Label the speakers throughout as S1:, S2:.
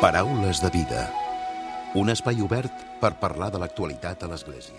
S1: Paraules de vida. Un espai obert per parlar de l'actualitat a l'Església.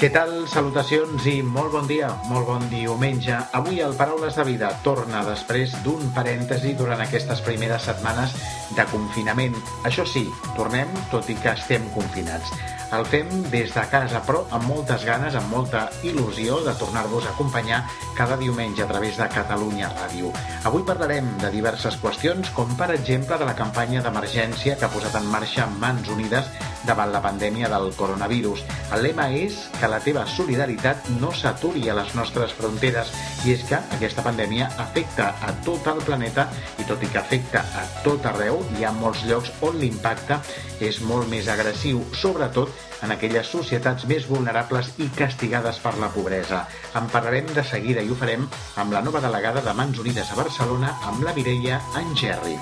S2: Què tal? Salutacions i molt bon dia, molt bon diumenge. Avui el Paraules de Vida torna després d'un parèntesi durant aquestes primeres setmanes de confinament. Això sí, tornem tot i que estem confinats. El fem des de casa, però amb moltes ganes, amb molta il·lusió de tornar-vos a acompanyar cada diumenge a través de Catalunya Ràdio. Avui parlarem de diverses qüestions, com per exemple de la campanya d'emergència que ha posat en marxa Mans Unides davant la pandèmia del coronavirus. El lema és que la teva solidaritat no s'aturi a les nostres fronteres i és que aquesta pandèmia afecta a tot el planeta i tot i que afecta a tot arreu, hi ha molts llocs on l'impacte és molt més agressiu, sobretot en aquelles societats més vulnerables i castigades per la pobresa. En parlarem de seguida i ho farem amb la nova delegada de Mans Unides a Barcelona, amb la Mireia Angerri.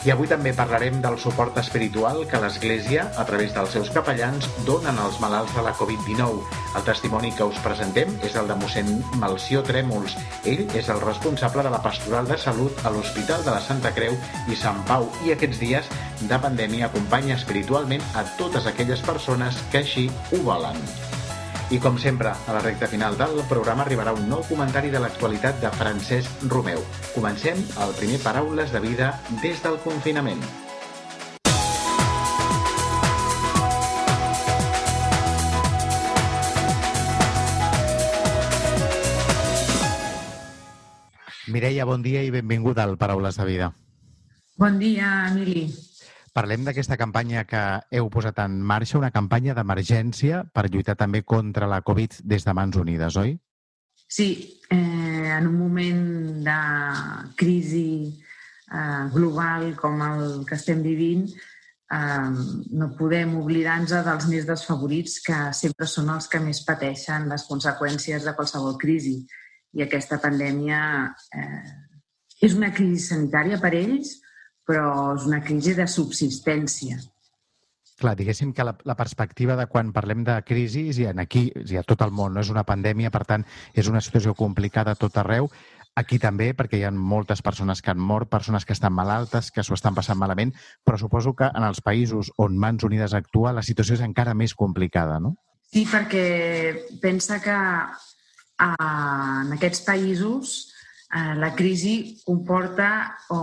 S2: I avui també parlarem del suport espiritual que l'Església, a través dels seus capellans, donen als malalts de la Covid-19. El testimoni que us presentem és el de mossèn Malció Trèmols. Ell és el responsable de la Pastoral de Salut a l'Hospital de la Santa Creu i Sant Pau i aquests dies de pandèmia acompanya espiritualment a totes aquelles persones que així ho volen. I com sempre, a la recta final del programa arribarà un nou comentari de l'actualitat de Francesc Romeu. Comencem el primer Paraules de Vida des del confinament.
S3: Mireia, bon dia i benvinguda al Paraules de Vida.
S4: Bon dia, Emili.
S3: Parlem d'aquesta campanya que heu posat en marxa, una campanya d'emergència per lluitar també contra la Covid des de Mans Unides, oi?
S4: Sí, eh, en un moment de crisi eh, global com el que estem vivint, eh, no podem oblidar-nos dels més desfavorits, que sempre són els que més pateixen les conseqüències de qualsevol crisi. I aquesta pandèmia eh, és una crisi sanitària per ells, però és una crisi de subsistència.
S3: Clar, diguéssim que la, la perspectiva de quan parlem de crisi, i en aquí, i a tot el món, no és una pandèmia, per tant, és una situació complicada a tot arreu, aquí també, perquè hi ha moltes persones que han mort, persones que estan malaltes, que s'ho estan passant malament, però suposo que en els països on Mans Unides actua la situació és encara més complicada, no?
S4: Sí, perquè pensa que eh, en aquests països eh, la crisi comporta, o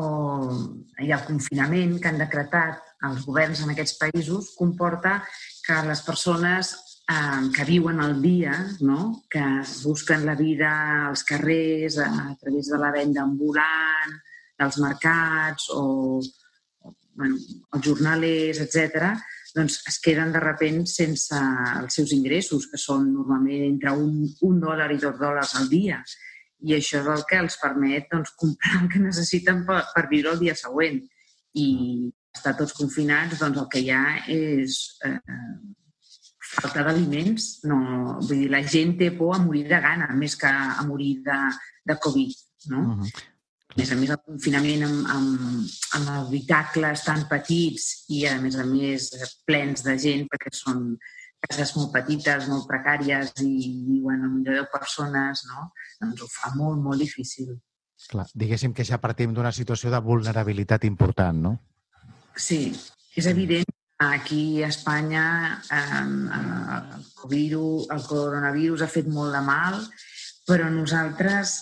S4: ha el confinament que han decretat els governs en aquests països, comporta que les persones eh, que viuen el dia, no? que busquen la vida als carrers a, a través de la venda ambulant, dels mercats o, o bueno, els jornalers, etc, doncs es queden de repent sense els seus ingressos, que són normalment entre un, un dòlar i dos dòlars al dia i això és el que els permet doncs, comprar el que necessiten per, per viure el dia següent. I estar tots confinats, doncs el que hi ha és eh, falta d'aliments. No, vull dir, la gent té por a morir de gana, més que a morir de, de Covid. No? Uh -huh. A més a més, el confinament amb, amb, amb habitacles tan petits i, a més a més, plens de gent, perquè són cases molt petites, molt precàries i viuen amb millor 10 persones, no? doncs ho fa molt, molt difícil.
S3: Clar, diguéssim que ja partim d'una situació de vulnerabilitat important, no?
S4: Sí, és evident que aquí a Espanya eh, el, virus, el coronavirus ha fet molt de mal, però nosaltres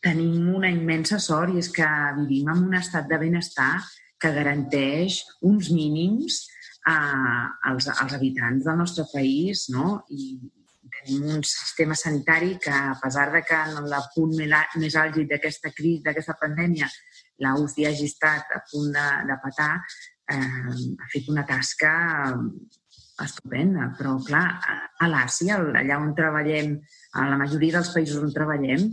S4: tenim una immensa sort i és que vivim en un estat de benestar que garanteix uns mínims a, als, als habitants del nostre país no? I, tenim un sistema sanitari que, a pesar de que en el punt més àlgid d'aquesta crisi, d'aquesta pandèmia, la UCI hagi estat a punt de, de patar, eh, ha fet una tasca estupenda. Però, clar, a l'Àsia, allà on treballem, a la majoria dels països on treballem,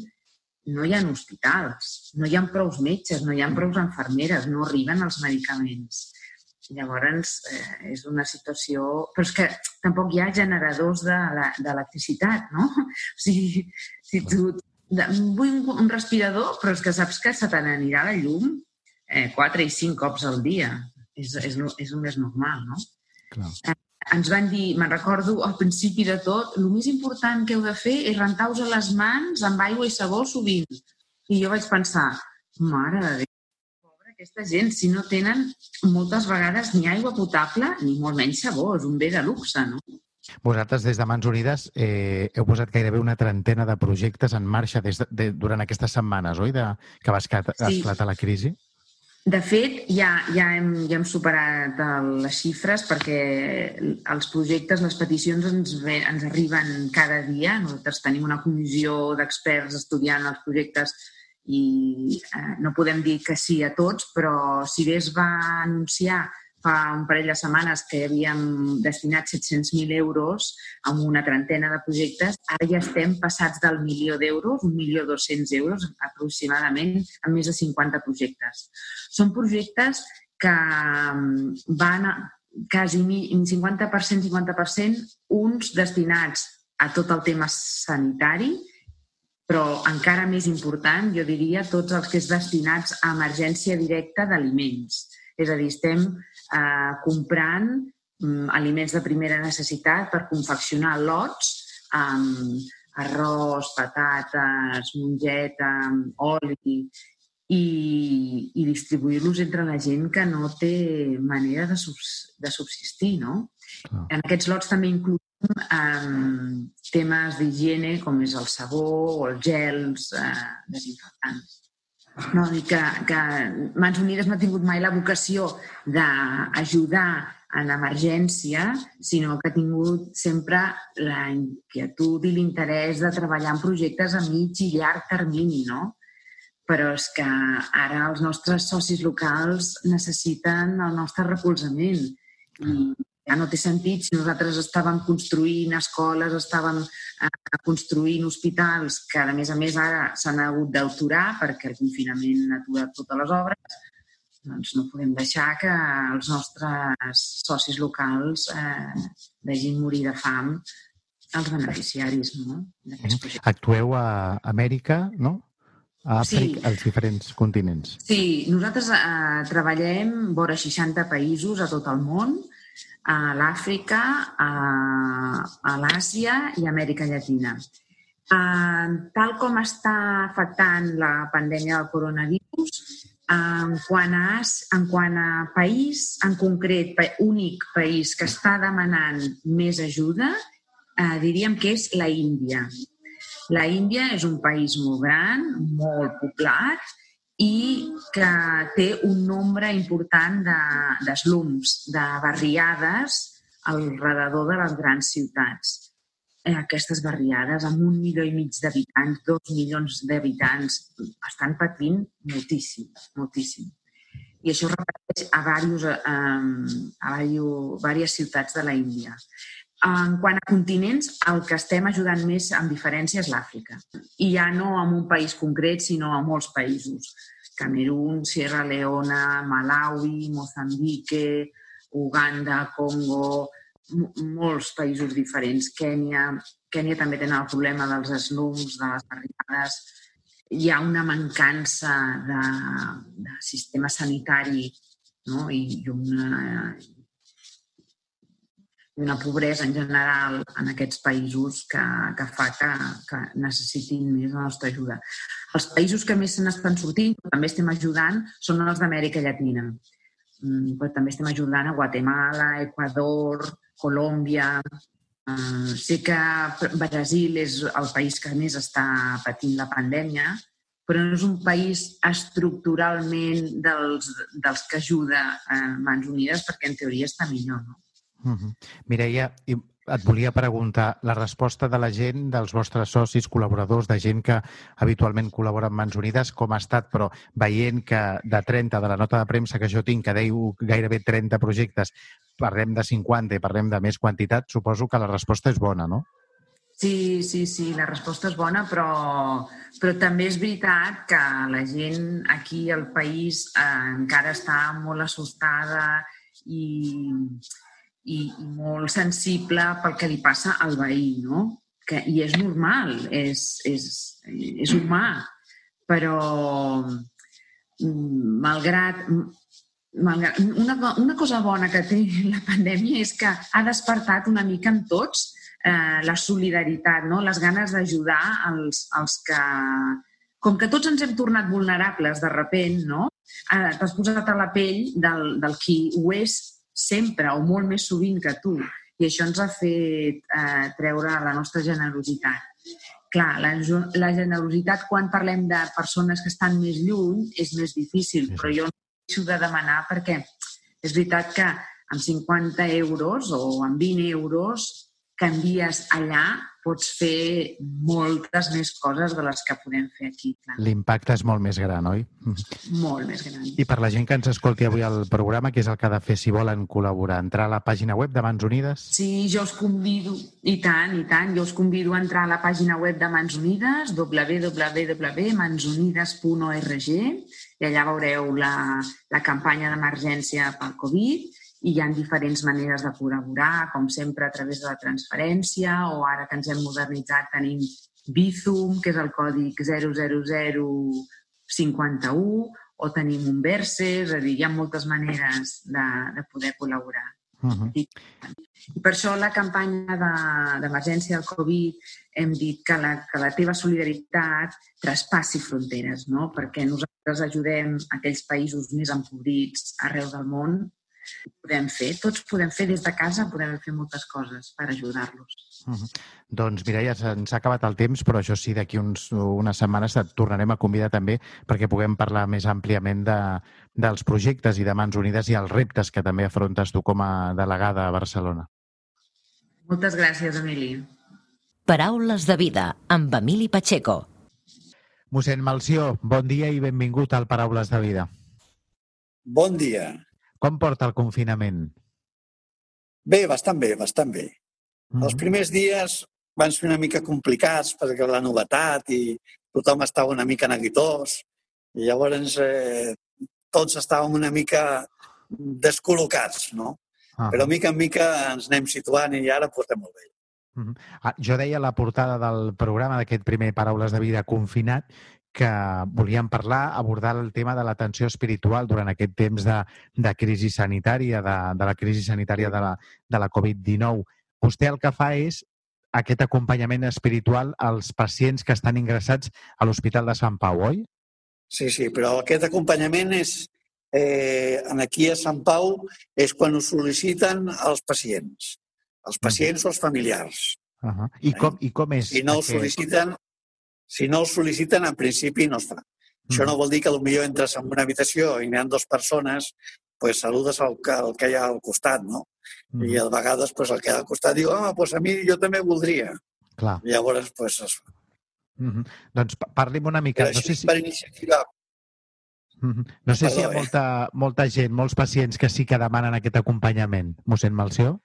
S4: no hi ha hospitals, no hi ha prous metges, no hi ha prous enfermeres, no arriben els medicaments. Llavors, eh, és una situació... Però és que tampoc hi ha generadors d'electricitat, no? O sigui, si tu... Vull un, un respirador, però és que saps que se te n'anirà la llum eh, quatre i cinc cops al dia. És, és, és el més normal, no? Clar. Eh, ens van dir, me'n recordo al principi de tot, el més important que heu de fer és rentar-vos les mans amb aigua i sabó sovint. I jo vaig pensar, mare de Déu, aquesta gent si no tenen moltes vegades ni aigua potable ni molt menys sabó? És un bé de luxe, no?
S2: Vosaltres, des de Mans Unides, eh, heu posat gairebé una trentena de projectes en marxa des de, de, durant aquestes setmanes, oi?, de, que va esclatar, sí. esclatar la crisi.
S4: De fet, ja, ja, hem, ja hem superat les xifres perquè els projectes, les peticions ens, ve, ens arriben cada dia. Nosaltres tenim una comissió d'experts estudiant els projectes i eh, no podem dir que sí a tots, però si bé es va anunciar fa un parell de setmanes que havíem destinat 700.000 euros a una trentena de projectes, ara ja estem passats del milió d'euros, un milió 200 euros aproximadament, amb més de 50 projectes. Són projectes que mm, van a, quasi 50%, 50%, uns destinats a tot el tema sanitari, però encara més important, jo diria, tots els que és destinats a emergència directa d'aliments. És a dir, estem eh, comprant mm, aliments de primera necessitat per confeccionar lots amb arròs, patates, mongeta, oli i, i distribuir-los entre la gent que no té manera de, subs, de subsistir, no? Ah. En aquests lots també incloem eh, temes d'higiene com és el sabó o els gels eh, desinfectants. No, dir que, que Mans Unides no ha tingut mai la vocació d'ajudar en emergència, sinó que ha tingut sempre la inquietud i l'interès de treballar en projectes a mig i llarg termini, no? Però és que ara els nostres socis locals necessiten el nostre recolzament i ja no té sentit si nosaltres estàvem construint escoles, estàvem eh, construint hospitals, que a més a més ara s'han hagut d'aturar perquè el confinament ha aturat totes les obres, doncs no podem deixar que els nostres socis locals eh, vegin morir de fam els beneficiaris no? d'aquests projectes.
S2: Actueu a Amèrica, no? A Àfrica, sí. als diferents continents.
S4: Sí, nosaltres eh, treballem vora 60 països a tot el món, a l'Àfrica, a, a l'Àsia i a Amèrica Llatina. Uh, tal com està afectant la pandèmia del coronavirus, en quant a, en quant a país, en concret, únic país que està demanant més ajuda, eh, diríem que és la Índia. La Índia és un país molt gran, molt poblat, i que té un nombre important de, de de barriades al redador de les grans ciutats. Eh, aquestes barriades, amb un milió i mig d'habitants, dos milions d'habitants, estan patint moltíssim, moltíssim. I això repeteix a, diversos, eh, a diverses ciutats de la Índia. En quant a continents, el que estem ajudant més, amb diferència, és l'Àfrica. I ja no en un país concret, sinó a molts països. Camerún, Sierra Leona, Malawi, Mozambique, Uganda, Congo, molts països diferents. Kènia, Kènia també tenen el problema dels slums, de les barricades. Hi ha una mancança de, de sistema sanitari no? I, i una, una pobresa en general en aquests països que, que fa que, que necessitin més la nostra ajuda. Els països que més se n'estan sortint, però també estem ajudant, són els d'Amèrica Llatina. Mm, però també estem ajudant a Guatemala, Equador, Colòmbia. Uh, sé que Brasil és el país que més està patint la pandèmia, però no és un país estructuralment dels, dels que ajuda a Mans Unides perquè en teoria està millor. No?
S2: Uh -huh. Mireia, et volia preguntar, la resposta de la gent, dels vostres socis, col·laboradors, de gent que habitualment col·labora amb Mans Unides, com ha estat, però veient que de 30, de la nota de premsa que jo tinc, que deiu gairebé 30 projectes, parlem de 50 i parlem de més quantitat, suposo que la resposta és bona, no?
S4: Sí, sí, sí, la resposta és bona, però, però també és veritat que la gent aquí al país eh, encara està molt assustada i, i, molt sensible pel que li passa al veí, no? Que, I és normal, és, és, és humà, però mm, malgrat, malgrat una, una cosa bona que té la pandèmia és que ha despertat una mica en tots eh, la solidaritat, no? les ganes d'ajudar els, els que... Com que tots ens hem tornat vulnerables de repent, no? t'has posat a la pell del, del qui ho és sempre o molt més sovint que tu. I això ens ha fet eh, treure la nostra generositat. Clar, la, la generositat quan parlem de persones que estan més lluny és més difícil, però jo no deixo de demanar perquè és veritat que amb 50 euros o amb 20 euros que envies allà pots fer moltes més coses de les que podem fer aquí.
S2: L'impacte és molt més gran, oi?
S4: Molt més gran.
S2: I per la gent que ens escolti avui al programa, què és el que ha de fer si volen col·laborar? Entrar a la pàgina web de Mans Unides?
S4: Sí, jo us convido, i tant, i tant, jo us convido a entrar a la pàgina web de Mans Unides, www.mansunides.org, i allà veureu la, la campanya d'emergència pel Covid, i hi ha diferents maneres de col·laborar, com sempre a través de la transferència o ara que ens hem modernitzat tenim Bizum, que és el còdic 00051, o tenim un Verse, és a dir, hi ha moltes maneres de, de poder col·laborar. Uh -huh. I, I per això la campanya d'emergència de, del Covid hem dit que la, que la teva solidaritat traspassi fronteres, no? perquè nosaltres ajudem aquells països més empobrits arreu del món podem fer. Tots podem fer des de casa, podem fer moltes coses per ajudar-los.
S2: Uh -huh. Doncs, Mireia, ens ha acabat el temps, però això sí, d'aquí unes setmanes et tornarem a convidar també perquè puguem parlar més àmpliament de, dels projectes i de Mans Unides i els reptes que també afrontes tu com a delegada a Barcelona.
S4: Moltes gràcies, Emili.
S5: Paraules de vida amb Emili Pacheco.
S2: Mossèn Malció, bon dia i benvingut al Paraules de vida.
S6: Bon dia.
S2: Com porta el confinament?
S6: Bé, bastant bé, bastant bé. Mm -hmm. Els primers dies van ser una mica complicats perquè la novetat i tothom estava una mica neguitós i llavors eh, tots estàvem una mica descol·locats, no? Ah. Però mica en mica ens anem situant i ara portem molt bé.
S2: Mm -hmm. ah, jo deia la portada del programa d'aquest primer Paraules de Vida confinat que volíem parlar, abordar el tema de l'atenció espiritual durant aquest temps de, de crisi sanitària, de, de la crisi sanitària de la, de la Covid-19. Vostè el que fa és aquest acompanyament espiritual als pacients que estan ingressats a l'Hospital de Sant Pau, oi?
S6: Sí, sí, però aquest acompanyament és, eh, aquí a Sant Pau és quan ho sol·liciten els pacients, els pacients uh -huh. o els familiars.
S2: Uh -huh. I, com, I com és?
S6: I no ho sol·liciten si no el sol·liciten, en principi no es fa. Mm. Això no vol dir que potser entres en una habitació i n'hi ha dues persones, pues saludes el, el que hi ha al costat, no? Mm. I a vegades pues, el que hi ha al costat diu, ah, pues a mi jo també voldria.
S2: Clar.
S6: I llavors pues, es.
S2: Mm -hmm. Doncs parli'm una mica.
S6: Però no sé si... per iniciativa.
S2: Mm -hmm. No sé Perdó, si hi ha eh? molta, molta gent, molts pacients que sí que demanen aquest acompanyament. Mossèn Malció?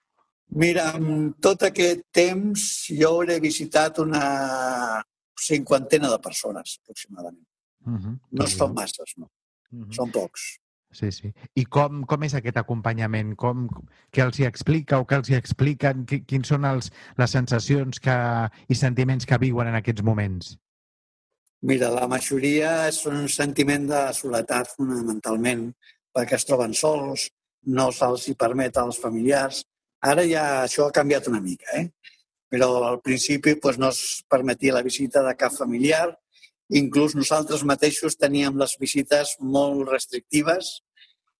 S6: Mira, en tot aquest temps jo hauré visitat una, cinquantena de persones, aproximadament. Uh -huh. No són masses, no. Uh -huh. Són pocs.
S2: Sí, sí. I com, com és aquest acompanyament? Com, què els hi explica o què els hi expliquen? Quins són els, les sensacions que, i sentiments que viuen en aquests moments?
S6: Mira, la majoria és un sentiment de soledat fonamentalment, perquè es troben sols, no se'ls hi permet als familiars. Ara ja això ha canviat una mica, eh? Però al principi pues, no es permetia la visita de cap familiar. Inclús nosaltres mateixos teníem les visites molt restrictives.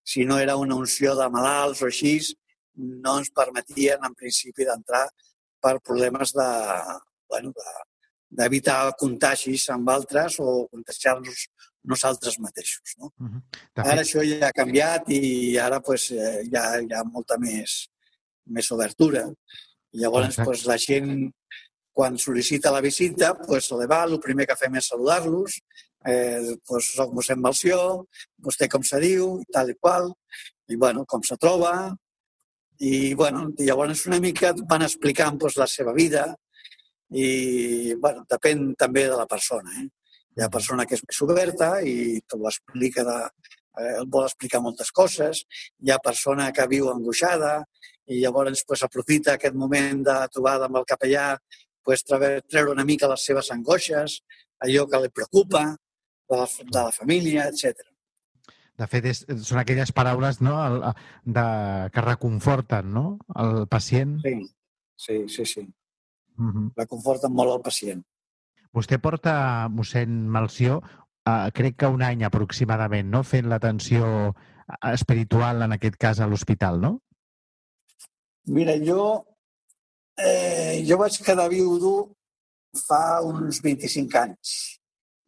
S6: Si no era una unció de malalts o així, no ens permetien en principi d'entrar per problemes de, bueno, d'evitar contagis amb altres o contagiar-nos nosaltres mateixos. No? Uh -huh. Ara això ja ha canviat i ara pues, eh, ja hi ha molta més, més obertura. Llavors, pues, la gent, quan sol·licita la visita, pues, le va, el primer que fem és saludar-los, eh, pues, soc mossèn Malció, vostè com se diu, tal i qual, i bueno, com se troba, i bueno, i llavors una mica van explicant pues, la seva vida, i bueno, depèn també de la persona. Eh? Hi ha persona que és més oberta i t'ho explica de, eh, vol explicar moltes coses. Hi ha persona que viu angoixada i llavors pues, aprofita aquest moment de trobada amb el capellà pues, treure una mica les seves angoixes, allò que li preocupa, de la, de la família, etc.
S2: De fet, és, són aquelles paraules no, el, de, que reconforten no, el pacient.
S6: Sí, sí, sí. sí. Uh -huh. Reconforten molt el pacient.
S2: Vostè porta, mossèn Malció, uh, crec que un any aproximadament, no? fent l'atenció espiritual, en aquest cas, a l'hospital, no?
S6: Mira, jo, eh, jo vaig quedar viudo fa uns 25 anys.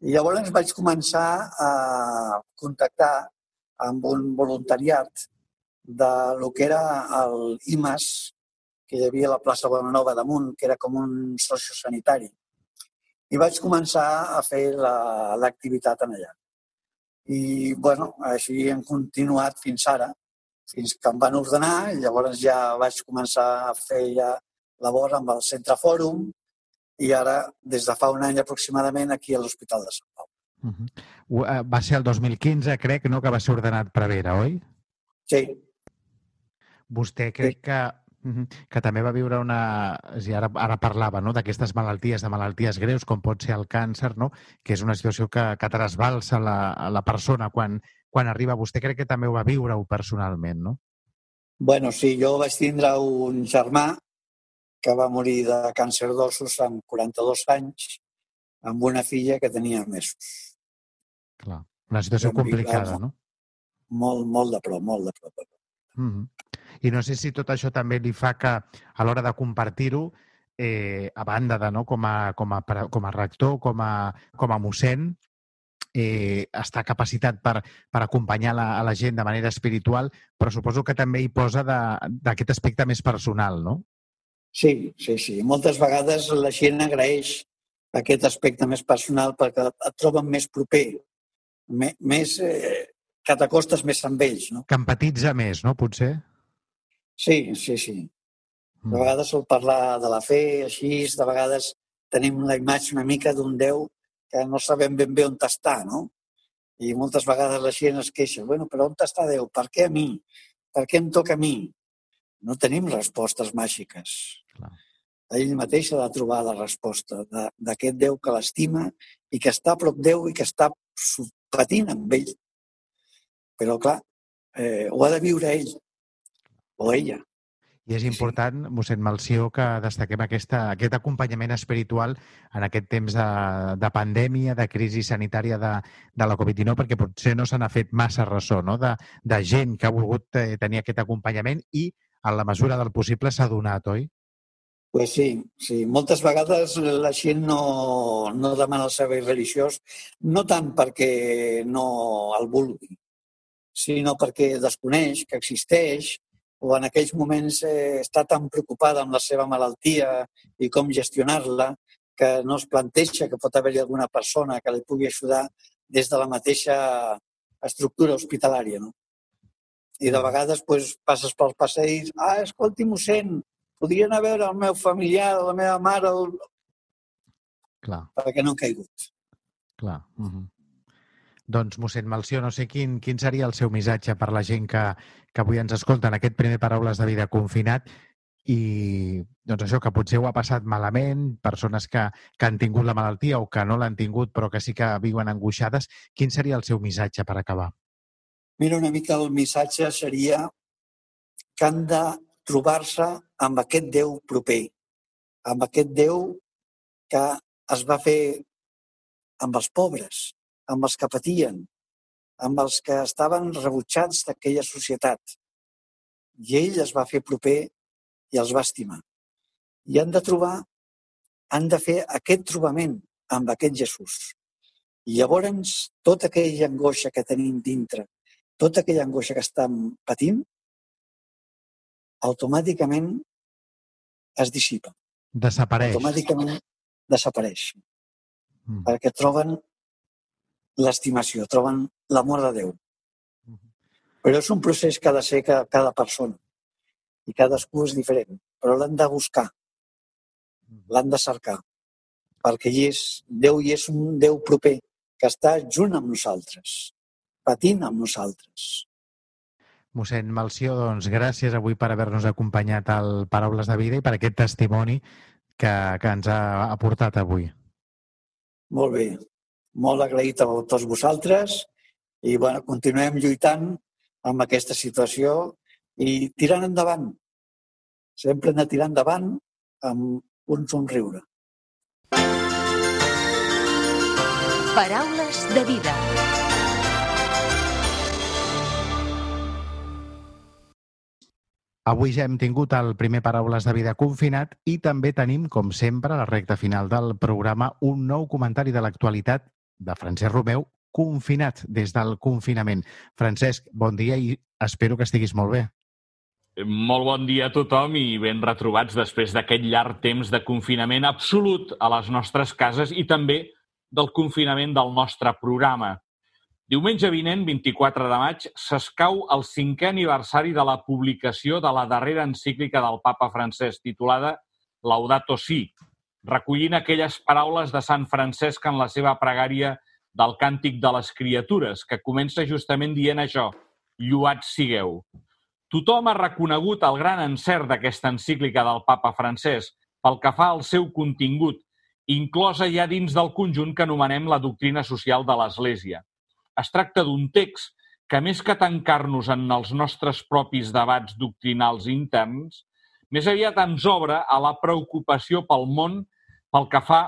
S6: I llavors vaig començar a contactar amb un voluntariat de lo que era el IMAS, que hi havia a la plaça Bonanova damunt, que era com un sociosanitari. I vaig començar a fer l'activitat la, en allà. I, bueno, així hem continuat fins ara, fins que em van ordenar, i llavors ja vaig començar a fer ja labor amb el Centre Fòrum, i ara, des de fa un any aproximadament, aquí a l'Hospital de Sant Pau.
S2: Uh -huh. Va ser el 2015, crec, no?, que va ser ordenat prevere, oi?
S6: Sí.
S2: Vostè crec sí. que que també va viure una... I ara, ara parlava no? d'aquestes malalties, de malalties greus, com pot ser el càncer, no? que és una situació que, que trasbalsa la, la persona quan, quan arriba. Vostè crec que també ho va viure-ho personalment, no?
S6: Bueno, sí, jo vaig tindre un germà que va morir de càncer d'ossos amb 42 anys, amb una filla que tenia mesos.
S2: Clar, una situació complicada, no?
S6: Molt, molt de prop, molt de prop.
S2: Mm -hmm. I no sé si tot això també li fa que, a l'hora de compartir-ho, eh, a banda de, no, com, a, com, a, com a rector, com a, com a mossèn, eh, està capacitat per, per acompanyar la, a la gent de manera espiritual, però suposo que també hi posa d'aquest aspecte més personal, no?
S6: Sí, sí, sí. Moltes vegades la gent agraeix aquest aspecte més personal perquè et troben més proper, més, eh, que t'acostes més amb ells. No?
S2: Que empatitza més, no, potser?
S6: Sí, sí, sí. De mm. vegades sol parlar de la fe, així, de vegades tenim la imatge una mica d'un Déu que no sabem ben bé on està, no? I moltes vegades la gent es queixa, bueno, però on està Déu? Per què a mi? Per què em toca a mi? No tenim respostes màgiques. Clar. Ell mateix ha de trobar la resposta d'aquest Déu que l'estima i que està a prop Déu i que està patint amb ell. Però, clar, eh, ho ha de viure ell o ella.
S2: I és important, sí. mossèn Malció, que destaquem aquesta, aquest acompanyament espiritual en aquest temps de, de pandèmia, de crisi sanitària de, de la Covid-19, perquè potser no se n'ha fet massa ressò no? de, de gent que ha volgut eh, tenir aquest acompanyament i, en la mesura del possible, s'ha donat, oi?
S6: Pues sí, sí. Moltes vegades la gent no, no demana el servei religiós, no tant perquè no el vulgui, sinó perquè desconeix que existeix o en aquells moments eh, està tan preocupada amb la seva malaltia i com gestionar-la que no es planteja que pot haver-hi alguna persona que li pugui ajudar des de la mateixa estructura hospitalària. No? I de vegades pues, passes pel passeig, ah, escolti, mossèn, podria anar a veure el meu familiar, la meva mare, el...
S2: Clar.
S6: perquè no han caigut.
S2: Clar. Uh -huh. Doncs, mossèn Malció, no sé quin, quin seria el seu missatge per la gent que, que avui ens escolta en aquest primer Paraules de Vida confinat. I doncs això, que potser ho ha passat malament, persones que, que han tingut la malaltia o que no l'han tingut però que sí que viuen angoixades, quin seria el seu missatge per acabar?
S6: Mira, una mica el missatge seria que han de trobar-se amb aquest Déu proper, amb aquest Déu que es va fer amb els pobres, amb els que patien, amb els que estaven rebutjats d'aquella societat. I ell es va fer proper i els va estimar. I han de trobar, han de fer aquest trobament amb aquest Jesús. I llavors, tota aquella angoixa que tenim dintre, tota aquella angoixa que estem patint, automàticament es dissipa.
S2: Desapareix.
S6: Automàticament desapareix. Mm. Perquè troben l'estimació, troben l'amor de Déu. Però és un procés que ha de ser que cada persona. I cadascú és diferent. Però l'han de buscar. L'han de cercar. Perquè hi és, Déu hi és un Déu proper que està junt amb nosaltres, patint amb nosaltres.
S2: Mossèn Malció, doncs gràcies avui per haver-nos acompanyat al Paraules de Vida i per aquest testimoni que, que ens ha aportat avui.
S6: Molt bé. Molt agraït a tots vosaltres i bueno, continuem lluitant amb aquesta situació i tirant endavant. Sempre hem de tirar endavant amb un somriure.
S5: Paraules de vida.
S2: Avui ja hem tingut el primer Paraules de vida confinat i també tenim, com sempre, a la recta final del programa, un nou comentari de l'actualitat de Francesc Romeu, confinat des del confinament. Francesc, bon dia i espero que estiguis molt bé.
S7: Molt bon dia a tothom i ben retrobats després d'aquest llarg temps de confinament absolut a les nostres cases i també del confinament del nostre programa. Diumenge vinent, 24 de maig, s'escau el cinquè aniversari de la publicació de la darrera encíclica del papa francès, titulada Laudato Si, recollint aquelles paraules de Sant Francesc en la seva pregària del Càntic de les Criatures, que comença justament dient això, lluats sigueu. Tothom ha reconegut el gran encert d'aquesta encíclica del papa francès pel que fa al seu contingut, inclosa ja dins del conjunt que anomenem la doctrina social de l'Església. Es tracta d'un text que, més que tancar-nos en els nostres propis debats doctrinals interns, més aviat ens obre a la preocupació pel món pel que fa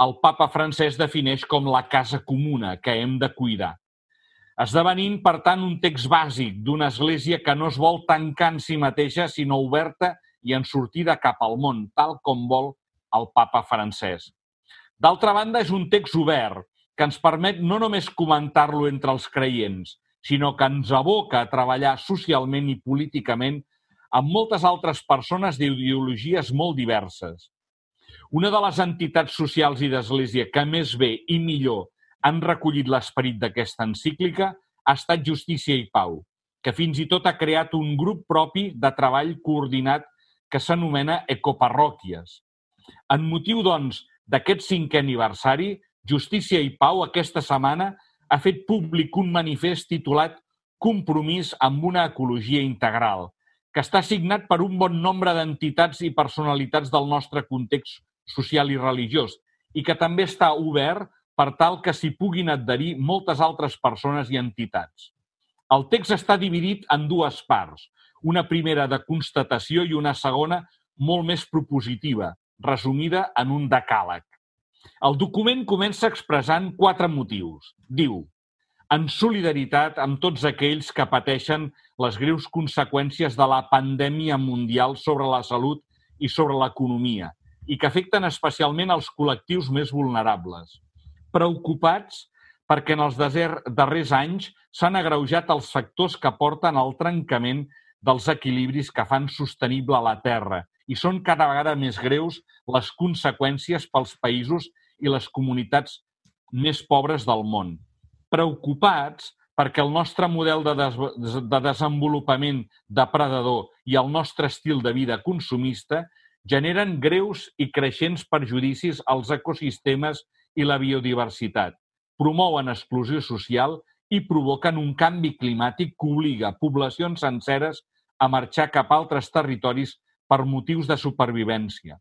S7: el papa francès defineix com la casa comuna que hem de cuidar. Esdevenint, per tant, un text bàsic d'una església que no es vol tancar en si mateixa, sinó oberta i en sortida cap al món, tal com vol el papa francès. D'altra banda, és un text obert, que ens permet no només comentar-lo entre els creients, sinó que ens aboca a treballar socialment i políticament amb moltes altres persones d'ideologies molt diverses. Una de les entitats socials i d'església que més bé i millor han recollit l'esperit d'aquesta encíclica ha estat Justícia i Pau, que fins i tot ha creat un grup propi de treball coordinat que s'anomena Ecoparròquies. En motiu, doncs, d'aquest cinquè aniversari, Justícia i Pau aquesta setmana ha fet públic un manifest titulat Compromís amb una ecologia integral, que està signat per un bon nombre d'entitats i personalitats del nostre context social i religiós i que també està obert per tal que s'hi puguin adherir moltes altres persones i entitats. El text està dividit en dues parts, una primera de constatació i una segona molt més propositiva, resumida en un decàleg. El document comença expressant quatre motius. Diu, en solidaritat amb tots aquells que pateixen les greus conseqüències de la pandèmia mundial sobre la salut i sobre l'economia i que afecten especialment els col·lectius més vulnerables. Preocupats perquè en els darrers anys s'han agreujat els factors que porten al trencament dels equilibris que fan sostenible la Terra i són cada vegada més greus les conseqüències pels països i les comunitats més pobres del món. Preocupats perquè el nostre model de, des de desenvolupament depredador i el nostre estil de vida consumista generen greus i creixents perjudicis als ecosistemes i la biodiversitat, promouen exclusió social i provoquen un canvi climàtic que obliga poblacions senceres a marxar cap a altres territoris per motius de supervivència.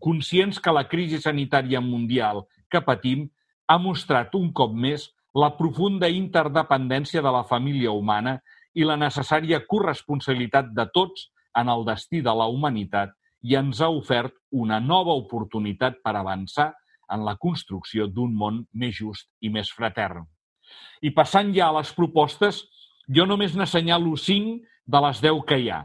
S7: Conscients que la crisi sanitària mundial que patim ha mostrat un cop més la profunda interdependència de la família humana i la necessària corresponsabilitat de tots en el destí de la humanitat i ens ha ofert una nova oportunitat per avançar en la construcció d'un món més just i més fratern. I passant ja a les propostes, jo només n'assenyalo cinc de les deu que hi ha.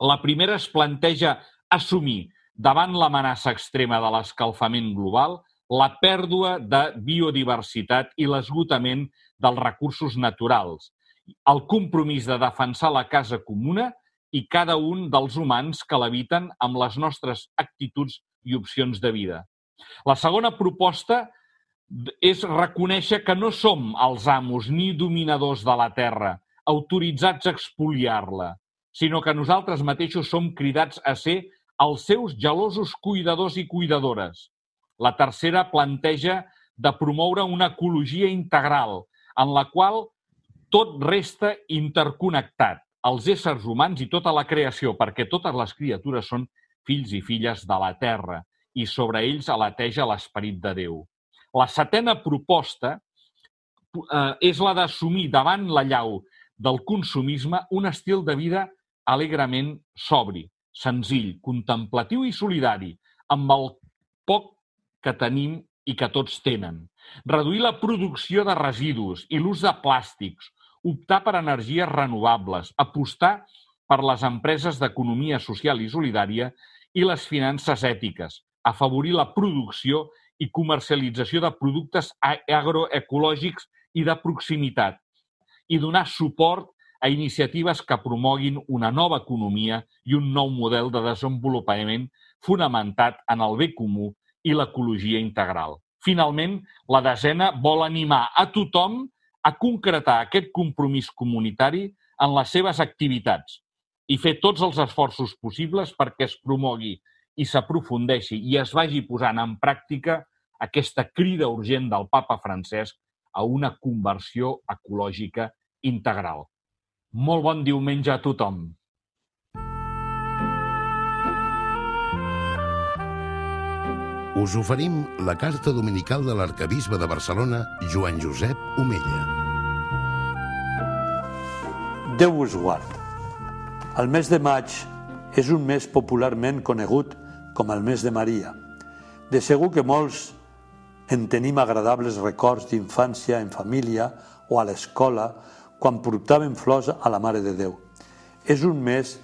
S7: La primera es planteja assumir, davant l'amenaça extrema de l'escalfament global, la pèrdua de biodiversitat i l'esgotament dels recursos naturals, el compromís de defensar la casa comuna i cada un dels humans que l'habiten amb les nostres actituds i opcions de vida. La segona proposta és reconèixer que no som els amos ni dominadors de la terra, autoritzats a expoliar-la, sinó que nosaltres mateixos som cridats a ser els seus gelosos cuidadors i cuidadores. La tercera planteja de promoure una ecologia integral, en la qual tot resta interconnectat, els éssers humans i tota la creació, perquè totes les criatures són fills i filles de la Terra i sobre ells alateja l'esperit de Déu. La setena proposta eh, és la d'assumir davant la llau del consumisme un estil de vida alegrement sobri, senzill, contemplatiu i solidari, amb el poc que tenim i que tots tenen, Reduir la producció de residus i l'ús de plàstics, optar per energies renovables, apostar per les empreses d'economia social i solidària i les finances ètiques, afavorir la producció i comercialització de productes agroecològics i de proximitat i donar suport a iniciatives que promoguin una nova economia i un nou model de desenvolupament fonamentat en el bé comú i l'ecologia integral. Finalment, la desena vol animar a tothom a concretar aquest compromís comunitari en les seves activitats i fer tots els esforços possibles perquè es promogui i s'aprofundeixi i es vagi posant en pràctica aquesta crida urgent del papa Francesc a una conversió ecològica integral. Molt bon diumenge a tothom.
S1: Us oferim la carta dominical de l'arcabisbe de Barcelona, Joan Josep Omella.
S8: Déu us guard. El mes de maig és un mes popularment conegut com el mes de Maria. De segur que molts en tenim agradables records d'infància en família o a l'escola quan portàvem flors a la Mare de Déu. És un mes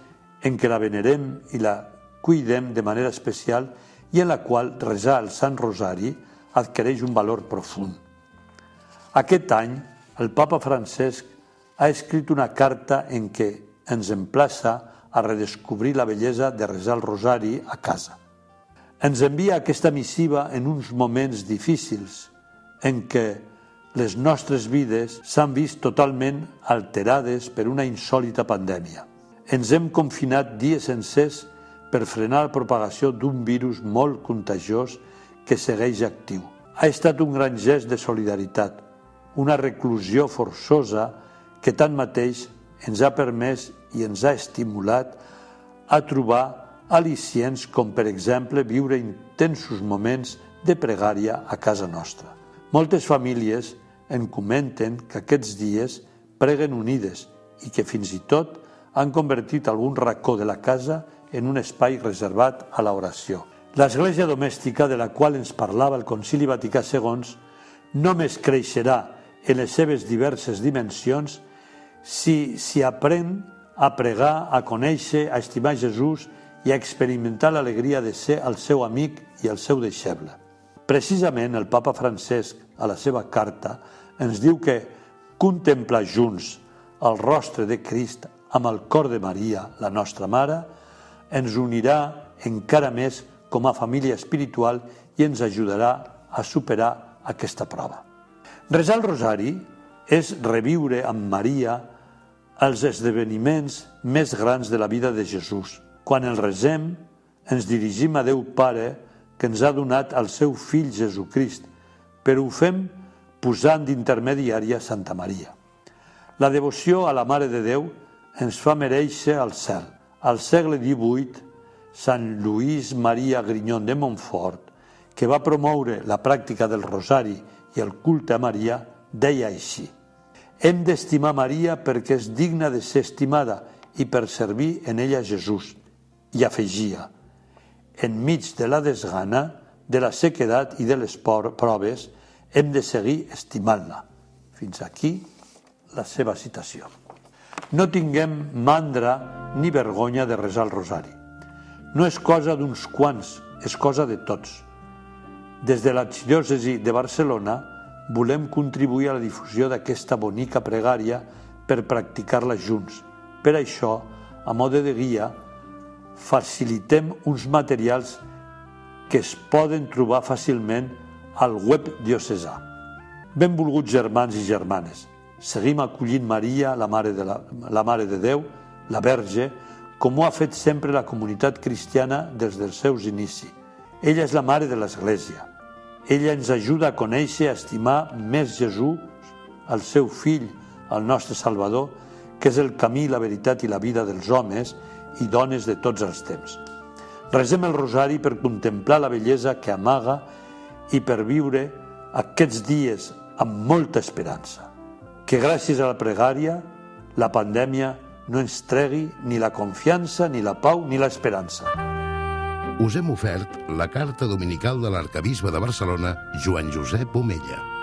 S8: en què la venerem i la cuidem de manera especial i en la qual resar el Sant Rosari adquireix un valor profund. Aquest any, el papa Francesc ha escrit una carta en què ens emplaça a redescobrir la bellesa de resar el Rosari a casa. Ens envia aquesta missiva en uns moments difícils en què les nostres vides s'han vist totalment alterades per una insòlita pandèmia. Ens hem confinat dies sencers per frenar la propagació d'un virus molt contagiós que segueix actiu. Ha estat un gran gest de solidaritat, una reclusió forçosa que tanmateix ens ha permès i ens ha estimulat a trobar al·licients com, per exemple, viure intensos moments de pregària a casa nostra. Moltes famílies en comenten que aquests dies preguen unides i que fins i tot han convertit algun racó de la casa en un espai reservat a l'oració. L'església domèstica de la qual ens parlava el Concili Vaticà II només creixerà en les seves diverses dimensions si s'hi aprèn a pregar, a conèixer, a estimar Jesús i a experimentar l'alegria de ser el seu amic i el seu deixeble. Precisament el papa Francesc, a la seva carta, ens diu que contemplar junts el rostre de Crist amb el cor de Maria, la nostra mare, ens unirà encara més com a família espiritual i ens ajudarà a superar aquesta prova. Resar el rosari és reviure amb Maria els esdeveniments més grans de la vida de Jesús – quan el resem, ens dirigim a Déu Pare que ens ha donat el seu fill Jesucrist, però ho fem posant d'intermediària Santa Maria. La devoció a la Mare de Déu ens fa mereixer el cel. Al segle XVIII, Sant Lluís Maria Grignon de Montfort, que va promoure la pràctica del rosari i el culte a Maria, deia així Hem d'estimar Maria perquè és digna de ser estimada i per servir en ella Jesús i afegia enmig de la desgana, de la sequedat i de les proves, hem de seguir estimant-la. Fins aquí la seva citació. No tinguem mandra ni vergonya de resar el rosari. No és cosa d'uns quants, és cosa de tots. Des de l'arxidiòcesi de Barcelona volem contribuir a la difusió d'aquesta bonica pregària per practicar-la junts. Per això, a mode de guia, facilitem uns materials que es poden trobar fàcilment al web diocesà. Benvolguts germans i germanes, seguim acollint Maria, la Mare de, la, la Mare de Déu, la Verge, com ho ha fet sempre la comunitat cristiana des dels seus inicis. Ella és la Mare de l'Església. Ella ens ajuda a conèixer i a estimar més Jesús, el seu fill, el nostre Salvador, que és el camí, la veritat i la vida dels homes i dones de tots els temps. Resem el rosari per contemplar la bellesa que amaga i per viure aquests dies amb molta esperança. Que gràcies a la pregària la pandèmia no ens tregui ni la confiança, ni la pau, ni l'esperança.
S1: us hem ofert la carta dominical de l'arcabisbe de Barcelona, Joan Josep Omella.